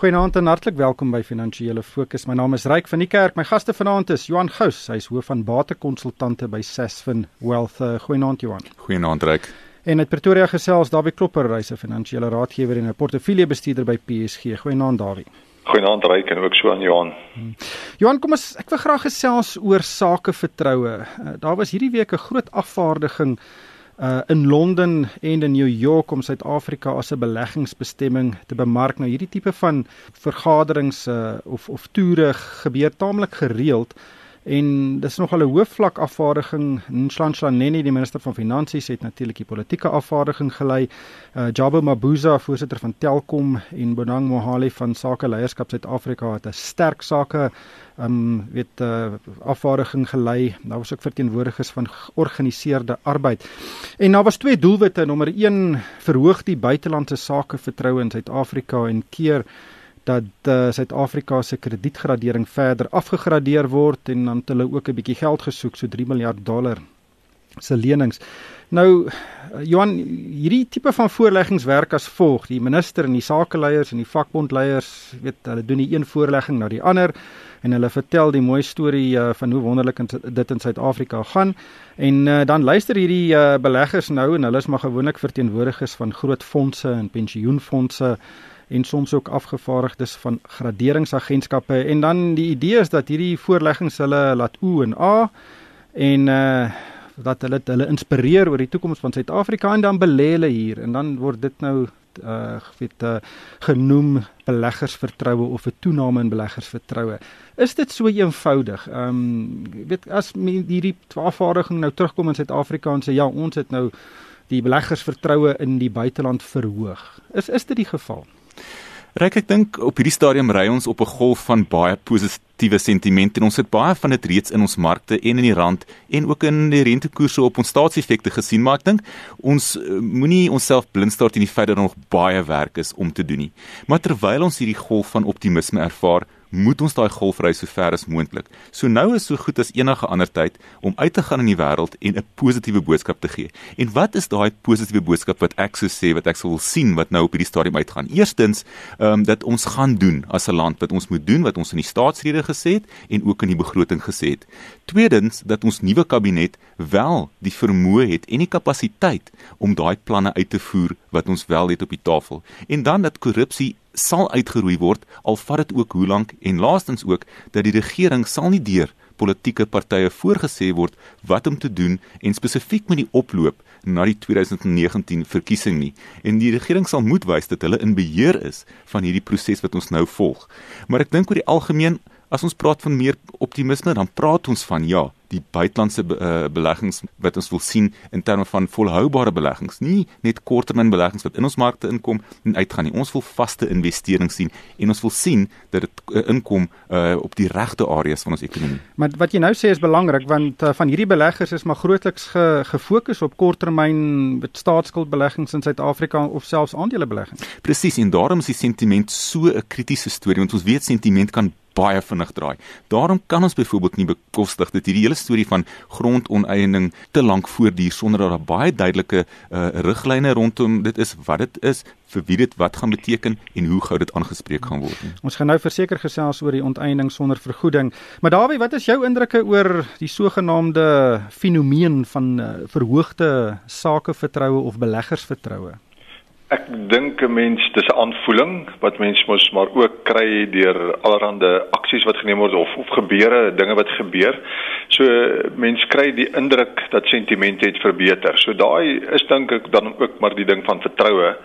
Goeienaand en hartlik welkom by Finansiële Fokus. My naam is Ryk van die Kerk. My gaste vanaand is Johan Gous, hy is hoof van batekonsultante by Sasfin Wealth. Uh, Goeienaand Johan. Goeienaand Ryk. En uit Pretoria gesels Dawie Klopper, hy's 'n finansiële raadgewer en 'n portefeuljebestuurder by PSG. Goeienaand Dawie. Goeienaand Ryk en ook so aan Johan. Hmm. Johan, kom ons ek wil graag gesels oor sakevertroue. Uh, daar was hierdie week 'n groot afvaardiging uh in Londen en in New York om Suid-Afrika as 'n beleggingsbestemming te bemark. Nou hierdie tipe van vergaderings uh of of toere gebeur taamlik gereeld. En dis nog al 'n hoofvlak afvaardiging. Nhlanhla Nene, die minister van Finansies, het natuurlik die politieke afvaardiging gelei. Uh Jabo Mabuza, voorsitter van Telkom en Bonang Mohale van Sake Leierskap Suid-Afrika het 'n sterk sake um weet uh afvaardiging gelei. Daar was ook verteenwoordigers van georganiseerde arbeid. En daar was twee doelwitte. Nommer 1 verhoog die buitelandse sake vertroue in Suid-Afrika en keer dat uh, Suid-Afrika se kredietgradering verder afgegradeer word en dan het hulle ook 'n bietjie geld gesoek so 3 miljard dollar se lenings. Nou Johan, hierdie tipe van voorleggings werk as volg: die minister en die sakeleiers en die vakbondleiers, weet hulle doen die een voorlegging na die ander en hulle vertel die mooi storie uh, van hoe wonderlik dit in Suid-Afrika gaan en uh, dan luister hierdie uh, beleggers nou en hulle is maar gewoonlik verteenwoordigers van groot fondse en pensioenfondse en soms ook afgevaardigdes van graderingsagentskappe en dan die idee is dat hierdie voorleggings hulle laat o en a en uh dat hulle hulle inspireer oor die toekoms van Suid-Afrika en dan belê hulle hier en dan word dit nou uh weet uh, genoem beleggersvertroue of 'n toename in beleggersvertroue. Is dit so eenvoudig? Ehm um, weet as hierdie afvaardiging nou terugkom in Suid-Afrika en sê ja, ons het nou die beleggersvertroue in die buiteland verhoog. Is is dit die geval? Ryk ek dink op hierdie stadium ry ons op 'n golf van baie positiewe sentiment en ons het baie van dit reeds in ons markte en in die rand en ook in die rentekoerse op ons staatseffekte gesien maar ek dink ons uh, moenie onsself blindstaar teen die feit dat daar nog baie werk is om te doen nie. Maar terwyl ons hierdie golf van optimisme ervaar, moet ons daai golf ry so ver as moontlik. So nou is so goed as enige ander tyd om uit te gaan in die wêreld en 'n positiewe boodskap te gee. En wat is daai positiewe boodskap wat ek sou sê wat ek sou wil sien wat nou op hierdie stadium uitgaan? Eerstens, ehm um, dat ons gaan doen as 'n land wat ons moet doen wat ons in die staatsrede gesê het en ook in die begroting gesê het. Tweedens, dat ons nuwe kabinet wel die vermoë het en die kapasiteit om daai planne uit te voer wat ons wel het op die tafel. En dan dat korrupsie sal uitgeroei word al vat dit ook hoe lank. En laastens ook dat die regering sal nie deur politieke partye voorgesê word wat om te doen en spesifiek met die oploop na die 2019 verkiesing nie. En die regering sal moet wys dat hulle in beheer is van hierdie proses wat ons nou volg. Maar ek dink oor die algemeen as ons praat van meer optimisme dan praat ons van ja die buitelandse be, uh, beleggings wat ons wil sien in terme van volhoubare beleggings, nie net korttermyn beleggings wat in ons markte inkom en uitgaan nie. Ons wil vaste investering sien en ons wil sien dat dit uh, inkom uh, op die regte areas van ons ekonomie. Maar wat jy nou sê is belangrik want uh, van hierdie beleggers is maar grootliks ge, gefokus op korttermyn staatsskuldbeleggings in Suid-Afrika of selfs aandelebeleggings. Presies en daarom is die sentiment so 'n kritiese storie want ons weet sentiment kan baie vinnig draai. Daarom kan ons byvoorbeeld nie bekostig dat hierdie hele storie van grondoneiening te lank voortduur sonder dat daar baie duidelike uh, riglyne rondom dit is wat dit is vir wie dit wat gaan beteken en hoe gou dit aangespreek gaan word. Nie. Ons gaan nou verseker gesels oor die onteiening sonder vergoeding. Maar Dawie, wat is jou indrukke oor die sogenaamde fenomeen van uh, verhoogde sakevertroue of beleggersvertroue? Ek dink 'n mens dis 'n aanvoeling wat mens mos maar ook kry deur allerlei aksies wat geneem word of of gebeure, dinge wat gebeur. So mens kry die indruk dat sentimente het verbeter. So daai is dink ek dan ook maar die ding van vertroue.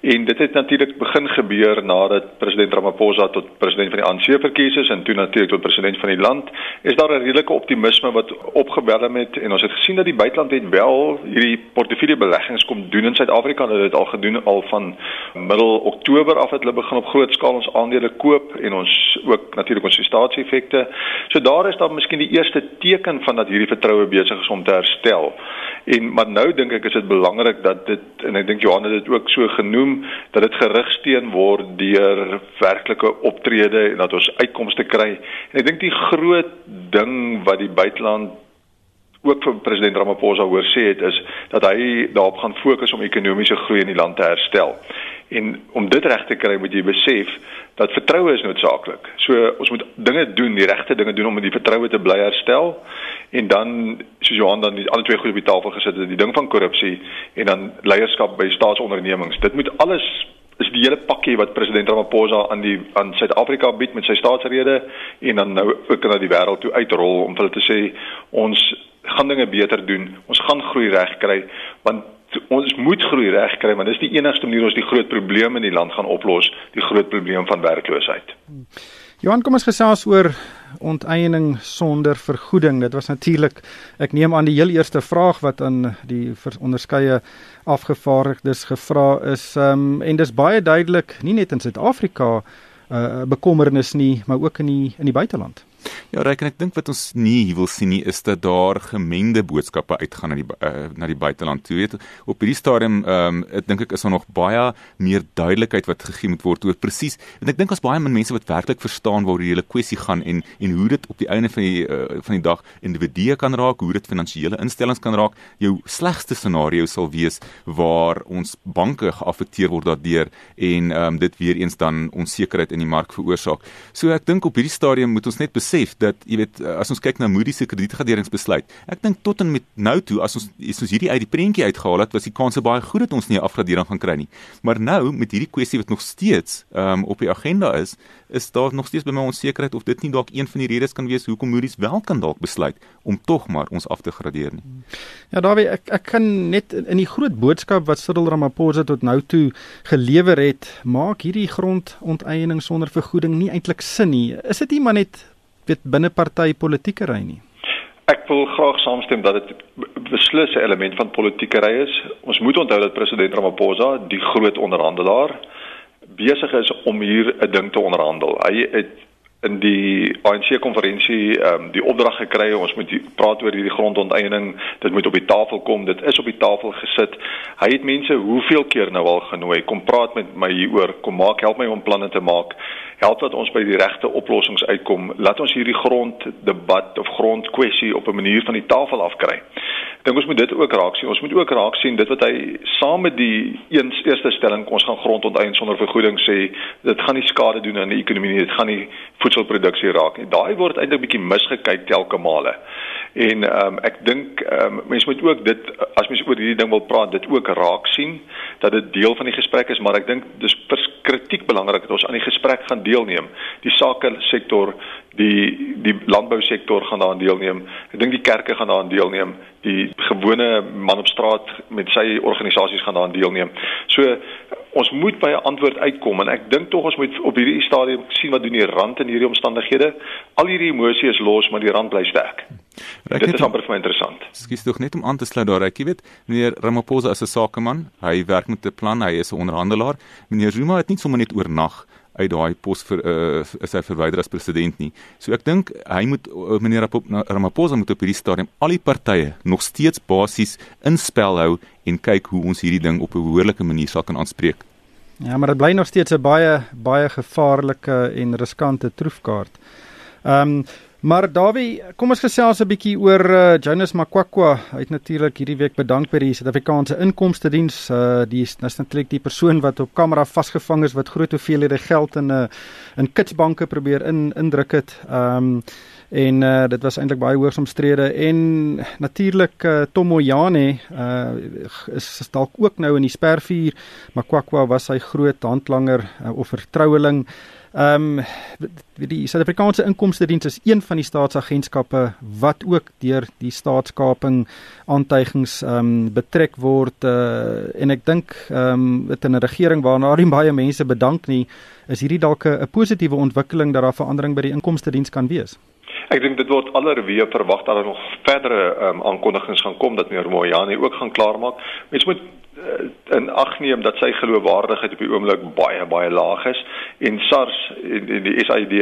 En dit het natuurlik begin gebeur nadat president Ramaphosa tot president van die ANC verkies is en toe natuurlik tot president van die land. Is daar 'n redelike optimisme wat opgebel het en ons het gesien dat die buiteland het wel hierdie portefeulje beleggings kom doen in Suid-Afrika. Hulle het dit al gedoen al van middel Oktober af het hulle begin op groot skaal ons aandele koop en ons ook natuurlik ons staatseffekte. So daar is dan miskien die eerste teken van dat hierdie vertroue besig is om te herstel. En maar nou dink ek is dit belangrik dat dit en ek dink Johan het dit ook so genoem genoem dat dit gerigsteen word deur werklike optrede en dat ons uitkomste kry. En ek dink die groot ding wat die buiteland ook vir president Ramaphosa hoor sê het is dat hy daarop gaan fokus om ekonomiese groei in die land te herstel. En om dit reg te kry, moet jy besef dat vertroue is noodsaaklik. So ons moet dinge doen, die regte dinge doen om die vertroue te bly herstel en dan soos Johan dan die alle twee goed op die tafel gesit het, die ding van korrupsie en dan leierskap by staatsondernemings. Dit moet alles is die hele pakkie wat president Ramaphosa aan die aan Suid-Afrika bied met sy staatsrede en dan nou ook na die wêreld toe uitrol om hulle te sê ons gaan dinge beter doen. Ons gaan groei reg kry want ons moet groei reg kry want dis die enigste manier ons die groot probleme in die land gaan oplos, die groot probleem van werkloosheid. Johan, kom ons gesels oor onteiening sonder vergoeding. Dit was natuurlik ek neem aan die heel eerste vraag wat aan die onderskeie afgevaardigdes gevra is. Ehm um, en dis baie duidelik nie net in Suid-Afrika 'n uh, bekommernis nie, maar ook in die in die buiteland. Ja, reken ek dink wat ons nie wil sien nie is dat daar gemengde boodskappe uitgaan na die uh, na die buiteland. Jy weet, op hierdie stadium ehm um, ek dink ek is daar nog baie meer duidelikheid wat gegee moet word oor presies. En ek dink ons baie min mense wat werklik verstaan waaroor die hele kwessie gaan en en hoe dit op die einde van die uh, van die dag individue kan raak, hoe dit finansiële instellings kan raak. Jou slegste scenario sal wees waar ons banke geaffekteer word daardeur en ehm um, dit weer eens dan onsekerheid in die mark veroorsaak. So ek dink op hierdie stadium moet ons net besef dat jy weet as ons kyk na Moody's se kredietgraderingsbesluit, ek dink tot en met nou toe as ons as ons hierdie uit die prentjie uitgehaal het, was die kans baie goed dat ons nie 'n afgradering gaan kry nie. Maar nou met hierdie kwessie wat nog steeds um, op die agenda is, is daar nog steeds by my onsekerheid of dit nie dalk een van die redes kan wees hoekom Moody's wel kan dalk besluit om tog maar ons af te gradeer nie. Ja, Dawie, ek ek kan net in die groot boodskap wat Cyril Ramaphosa tot nou toe gelewer het, maak hierdie grondonteiening sonder vergoeding nie eintlik sin nie. Is dit nie maar net weet binne party politieke ry nie. Ek wil graag saamstem dat dit beslis 'n element van politieke ry is. Ons moet onthou dat president Ramaphosa, die groot onderhandelaar, besig is om hier 'n ding te onderhandel. Hy het in die ANC konferensie ehm um, die opdrag gekry ons moet die, praat oor hierdie grondonteiening dit moet op die tafel kom dit is op die tafel gesit hy het mense hoeveel keer nou al genooi kom praat met my hieroor kom maak help my om planne te maak help dat ons by die regte oplossings uitkom. Laat ons hierdie gronddebat of grondkwessie op 'n manier van die tafel afkry. Dink ons moet dit ook raak sien. Ons moet ook raak sien dit wat hy saam met die eens eerste stelling ons gaan grondonteien sonder vergoeding sê, dit gaan nie skade doen aan die ekonomie nie. Dit gaan nie voedselproduksie raak nie. Daai word eintlik bietjie misgekyk telke male. En ehm um, ek dink ehm um, mense moet ook dit as mens oor hierdie ding wil praat, dit ook raak sien dat dit deel van die gesprek is, maar ek dink dis kritiek belangrik dat ons aan die gesprek gaan deelneem. Die sake sektor, die die landbousektor gaan daaraan deelneem. Ek dink die kerke gaan daaraan deelneem. Die gewone man op straat met sy organisasies gaan daaraan deelneem. So ons moet by 'n antwoord uitkom en ek dink tog ons moet op hierdie stadium sien wat doen die rand in hierdie omstandighede. Al hierdie emosie is los, maar die rand bly sterk. Ek dit is amper vir my interessant. Skies tog net om aan te sluit daar, ek weet, meneer Ramaphosa is 'n sakeman. Hy werk met 'n plan, hy is 'n onderhandelaar. Meneer Zuma het nie sommer net oornag uit daai pos vir uh, is hy verwyder as president nie. So ek dink hy moet uh, meneer Ramaphosa moet op hierdie stadium al die partye nog steeds basies in spel hou en kyk hoe ons hierdie ding op 'n behoorlike manier sal kan aanspreek. Ja, maar dit bly nog steeds 'n baie baie gevaarlike en riskante troefkaart. Ehm um, Maar Dawie, kom ons gesels 'n bietjie oor uh, Jonas Makwakwa. Hy het natuurlik hierdie week bedank by die Suid-Afrikaanse Inkomste Diens. Uh die is natuurlik die persoon wat op kamera vasgevang is wat groot hoeveelhede geld in 'n uh, in kitsbanke probeer in indruk het. Um en uh dit was eintlik baie hoogs omstrede en natuurlik uh, Tom Moyane uh is dalk ook nou in die spervuur. Makwakwa was sy groot handlanger uh, of vertroueling. Ehm um, die Suid-Afrikaanse Inkomste Diens is een van die staatsagentskappe wat ook deur die staatskaping aantuigings ehm um, betrek word uh, en ek dink ehm um, dit in 'n regering waarna nie baie mense bedank nie, is hierdie dalk 'n positiewe ontwikkeling dat daar verandering by die Inkomste Diens kan wees. Ek dink dit word allerweer verwag dat daar nog verdere um, aankondigings gaan kom dat meneer Moyani ook gaan klaarmaak. Mense moet in ag neem dat sy geloofwaardigheid op die oomblik baie baie laag is en SARS en, en die SAID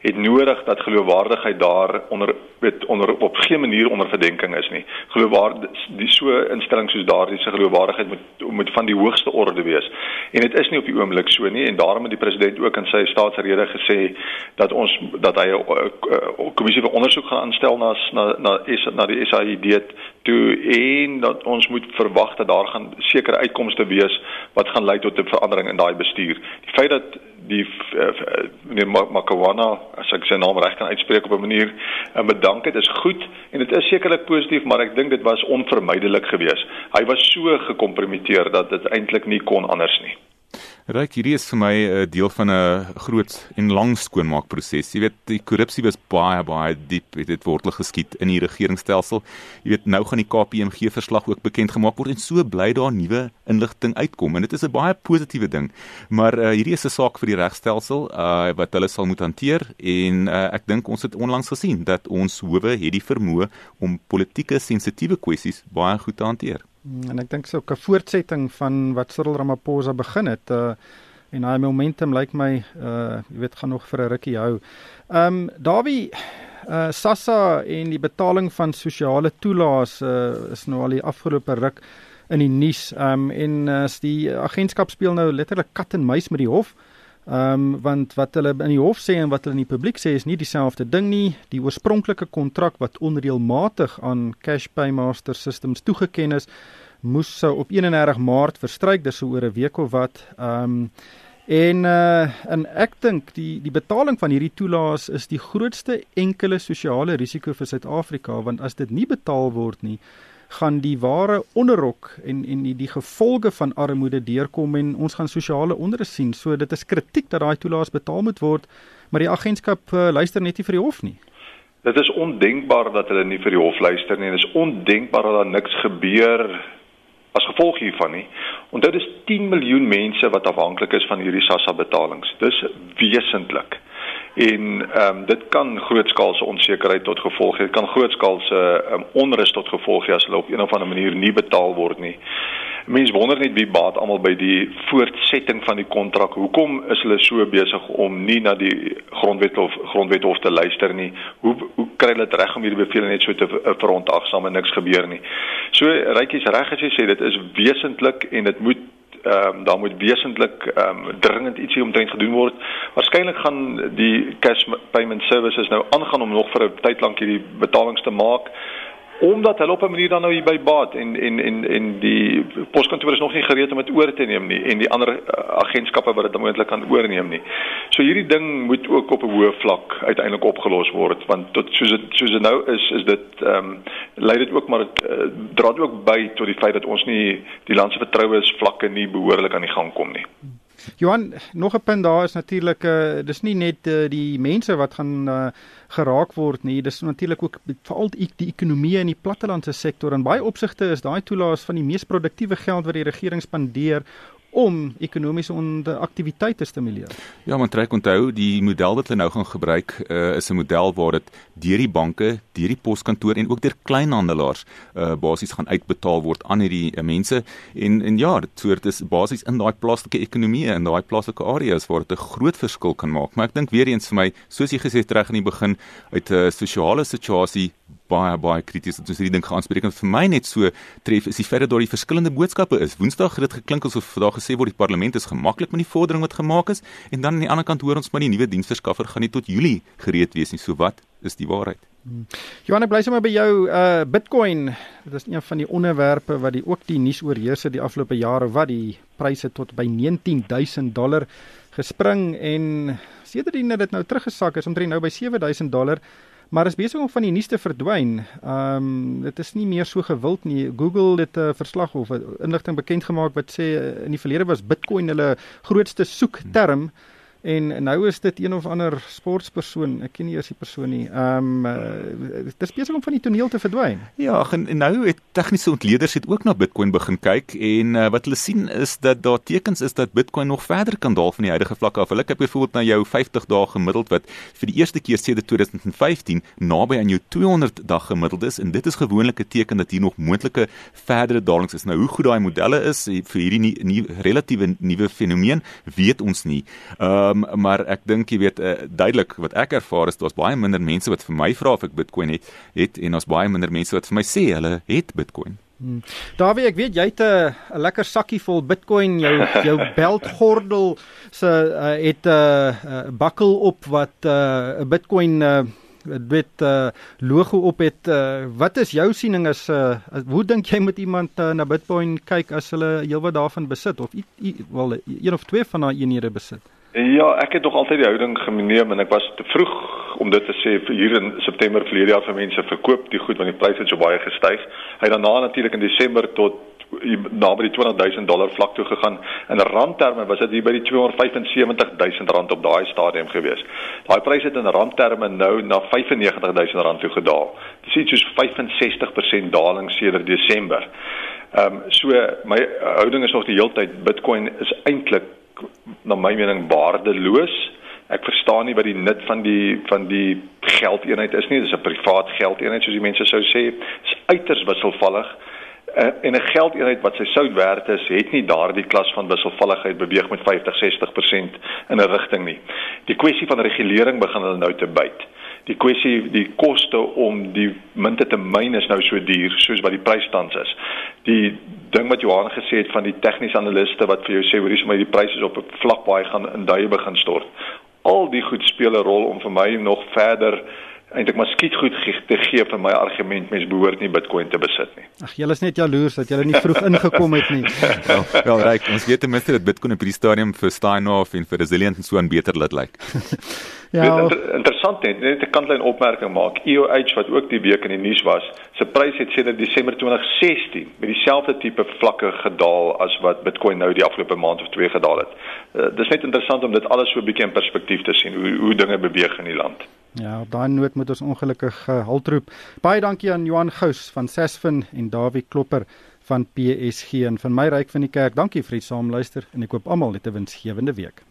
het nodig dat geloofwaardigheid daar onder weet onder op geen manier onder verdenking is nie. Geloofwaardig so instellings soos daardie se geloofwaardigheid moet moet van die hoogste orde wees. En dit is nie op die oomblik so nie en daarom het die president ook in sy staatsrede gesê dat ons dat hy 'n kommissie vir ondersoek gaan aanstel na na na, na die SAID toe en dat ons moet verwag dat daar gaan sekere uitkomste wees wat gaan lei tot 'n verandering in daai bestuur. Die feit dat die uh, meneer Makawana as ek sy naam reg kan uitspreek op 'n manier uh, bedank het is goed en dit is sekerlik positief maar ek dink dit was onvermydelik geweest. Hy was so gekompromiteer dat dit eintlik nie kon anders nie. Ryk hierdie is vir my 'n deel van 'n groot en lang skoonmaakproses. Jy weet die korrupsie was baie baie diep, het dit wortel geskiet in die regeringsstelsel. Jy weet nou gaan die KPMG verslag ook bekend gemaak word en so bly daar nuwe inligting uitkom en dit is 'n baie positiewe ding. Maar uh, hierdie is 'n saak vir die regstelsel uh, wat hulle sal moet hanteer en uh, ek dink ons het onlangs gesien dat ons howe het die vermoë om politieke sensitiewe kwessies baie goed te hanteer. En ek dink so 'n voortsetting van wat Cyril Ramaphosa begin het uh en hy momentum lyk like my uh jy weet gaan nog vir 'n rukkie hou. Ehm um, Dawie uh Sassa en die betaling van sosiale toelaas uh is nou al die afgelope ruk in die nuus. Ehm um, en as uh, die agentskap speel nou letterlik kat en muis met die hof. Ehm um, want wat hulle in die hof sê en wat hulle in die publiek sê is nie dieselfde ding nie. Die oorspronklike kontrak wat onreëlmatig aan Cash Paymaster Systems toegeken is, moes sou op 31 Maart verstryk, dis so oor 'n week of wat. Ehm um, en uh en ek dink die die betaling van hierdie toelaas is die grootste enkele sosiale risiko vir Suid-Afrika want as dit nie betaal word nie, gaan die ware onderrok en en die, die gevolge van armoede deurkom en ons gaan sosiale onrus sien. So dit is kritiek dat daai toelaas betaal moet word, maar die agentskap uh, luister net nie vir die hof nie. Dit is ondenkbaar dat hulle nie vir die hof luister nie. Dit is ondenkbaar dat daar niks gebeur as gevolg hiervan nie. Onthou dis 10 miljoen mense wat afhanklik is van hierdie SASSA betalings. Dis wesentlik en ehm um, dit kan grootskaalse onsekerheid tot gevolg hê. Dit kan grootskaalse um, onrus tot gevolg hê as hulle op een of ander manier nie betaal word nie. Mense wonder net wie baat almal by die voortsetting van die kontrak. Hoekom is hulle so besig om nie na die grondwet of grondwet hof te luister nie? Hoe hoe kry hulle dit reg om hierdie bevele net so te verontagsaam en niks gebeur nie? So rykies reg as jy sê dit is wesentlik en dit moet ehm um, daar moet wesentlik ehm um, dringend ietsie omtrent gedoen word. Waarskynlik gaan die cash payment services nou aangaan om nog vir 'n tyd lank hierdie betalings te maak omdat hulle op 'n manier dan nou hier by baat en en en en die poskantoor is nog nie gereed om dit oor te neem nie en die ander uh, agentskappe wat dit moontlik kan oorneem nie. So hierdie ding moet ook op 'n hoë vlak uiteindelik opgelos word want tot soos dit soos dit nou is is dit ehm um, lei dit ook maar uh, dra dit ook by tot die feit dat ons nie die land se vertrouensvlakke nie behoorlik aan die gang kom nie. Johan, nog 'n punt daar is natuurlik uh, dis nie net uh, die mense wat gaan uh, geraak word nie, dis natuurlik ook veral die, die ekonomie en die plattelandse sektor. En baie opsigte is daai toelaas van die mees produktiewe geld wat die regering spandeer om ekonomiese aktiwiteite te stimuleer. Ja, maar trek onthou, die model wat hulle nou gaan gebruik, uh, is 'n model waar dit deur die banke, deur die poskantoor en ook deur kleinhandelaars uh, basies gaan uitbetaal word aan hierdie uh, mense en en ja, dit soort is basies in daai plaaslike ekonomie en daai plaaslike areas waar dit 'n groot verskil kan maak. Maar ek dink weer eens vir my, soos jy gesê het reg in die begin, uit 'n uh, sosiale situasie baie baie krities dat ons hierdie ding gaan aanspreek en vir my net so tref is die feit dat daar die verskillende boodskappe is. Woensdag het dit geklink asof daar gesê word die parlement is gemaklik met die vordering wat gemaak is en dan aan die ander kant hoor ons maar die nuwe diensverskaffer gaan nie tot Julie gereed wees nie. So wat is die waarheid? Hmm. Johan, bly sommer by jou uh Bitcoin. Dit is een van die onderwerpe wat die ook die nuus oorheers het die afgelope jare wat die pryse tot by 19000 dollar gespring en sedertdien het dit nou teruggesak is omtrent nou by 7000 dollar maar is besig om van die nuus te verdwyn. Ehm um, dit is nie meer so gewild nie. Google het 'n verslag of 'n inligting bekend gemaak wat sê eh, in die verlede was Bitcoin hulle grootste soekterm. Hmm. En nou is dit een of ander sportpersoon, ek ken nie eers die persoon nie. Ehm um, uh, dit is besig om van die toneel te verdwyn. Ja, en nou het tegniese ontleeders het ook na Bitcoin begin kyk en uh, wat hulle sien is dat daar tekens is dat Bitcoin nog verder kan daal van die huidige vlakke af. Hulle kyk byvoorbeeld na jou 50 dae gemiddeld wat vir die eerste keer sedert 2015 naby aan jou 200 dag gemiddeld is en dit is gewoonlik 'n teken dat hier nog moontlike verdere dalings is. Nou hoe goed daai modelle is vir hierdie nie, nie relatiewe nuwe fenomeen, weet ons nie. Uh Um, maar ek dink jy weet uh, duidelik wat ek ervaar is daar's baie minder mense wat vir my vra of ek Bitcoin het, het en daar's baie minder mense wat vir my sê hulle het Bitcoin. Hmm. Dawie, ek weet jy het 'n lekker sakkie vol Bitcoin, jou jou beltgordel se uh, het 'n uh, uh, bakkel op wat 'n uh, Bitcoin uh, dit uh, logo op het. Uh, wat is jou siening as uh, hoe dink jy moet iemand uh, na Bitcoin kyk as hulle heelwat daarvan besit of wel een of twee van daai eenhede besit? Ja, ek het nog altyd die houding geneem en ek was te vroeg om dit te sê hier in September verlede jaar vir mense verkoop die goed want die pryse het so baie gestyg. Hy het daarna natuurlik in Desember tot naby die 200 000 dollar vlak toe gegaan. In randterme was dit hier by die 275 000 rand op daai stadium gewees. Daai pryse het in randterme nou na 95 000 rand toe gedaal. Dit is soos 65% daling sedert Desember. Ehm um, so my houding is nog die heeltyd Bitcoin is eintlik na my mening waardeloos. Ek verstaan nie wat die nut van die van die geldeenheid is nie. Dis 'n privaat geldeenheid soos die mense sou sê. Dis uiters wisselvallig. Uh, en 'n geldeenheid wat sy sout werd is, het nie daardie klas van wisselvalligheid beweeg met 50-60% in 'n rigting nie. Die kwessie van regulering begin hulle nou te byt. Die kwessie die koste om die munte te myn is nou so duur soos wat die prys tans is. Die ding wat Johan gesê het van die tegniese analiste wat vir jou sê hoor hier's my die pryse op 'n vlak baie gaan in duie begin stort. Al die goed speel 'n rol om vir my nog verder eintlik maar skiet goed te gee vir my argument mens behoort nie Bitcoin te besit nie. Ag julle is net jaloers dat julle nie vroeg ingekom het nie. wel, wel reg, ons weet ten minste dat Bitcoin op die stadium vir Steinhoff en vir Resilient en so aan beter laat lyk. ja, inter interessant net, net 'n kantlyn opmerking maak. EOH wat ook die week in die nuus was, se prys het sedert Desember 2016 met dieselfde tipe vlakke gedaal as wat Bitcoin nou die afgelope maand of twee gedaal het. Uh, dis net interessant om dit alles so 'n bietjie in perspektief te sien hoe hoe dinge beweeg in die land. Ja, daai noot moet ons ongelukkig uh, haltroep. Baie dankie aan Johan Gous van Sasfin en Dawie Klopper van PSG en van my ryk van die kerk. Dankie vir die saamluister en ek koop almal net 'n winsgewende week.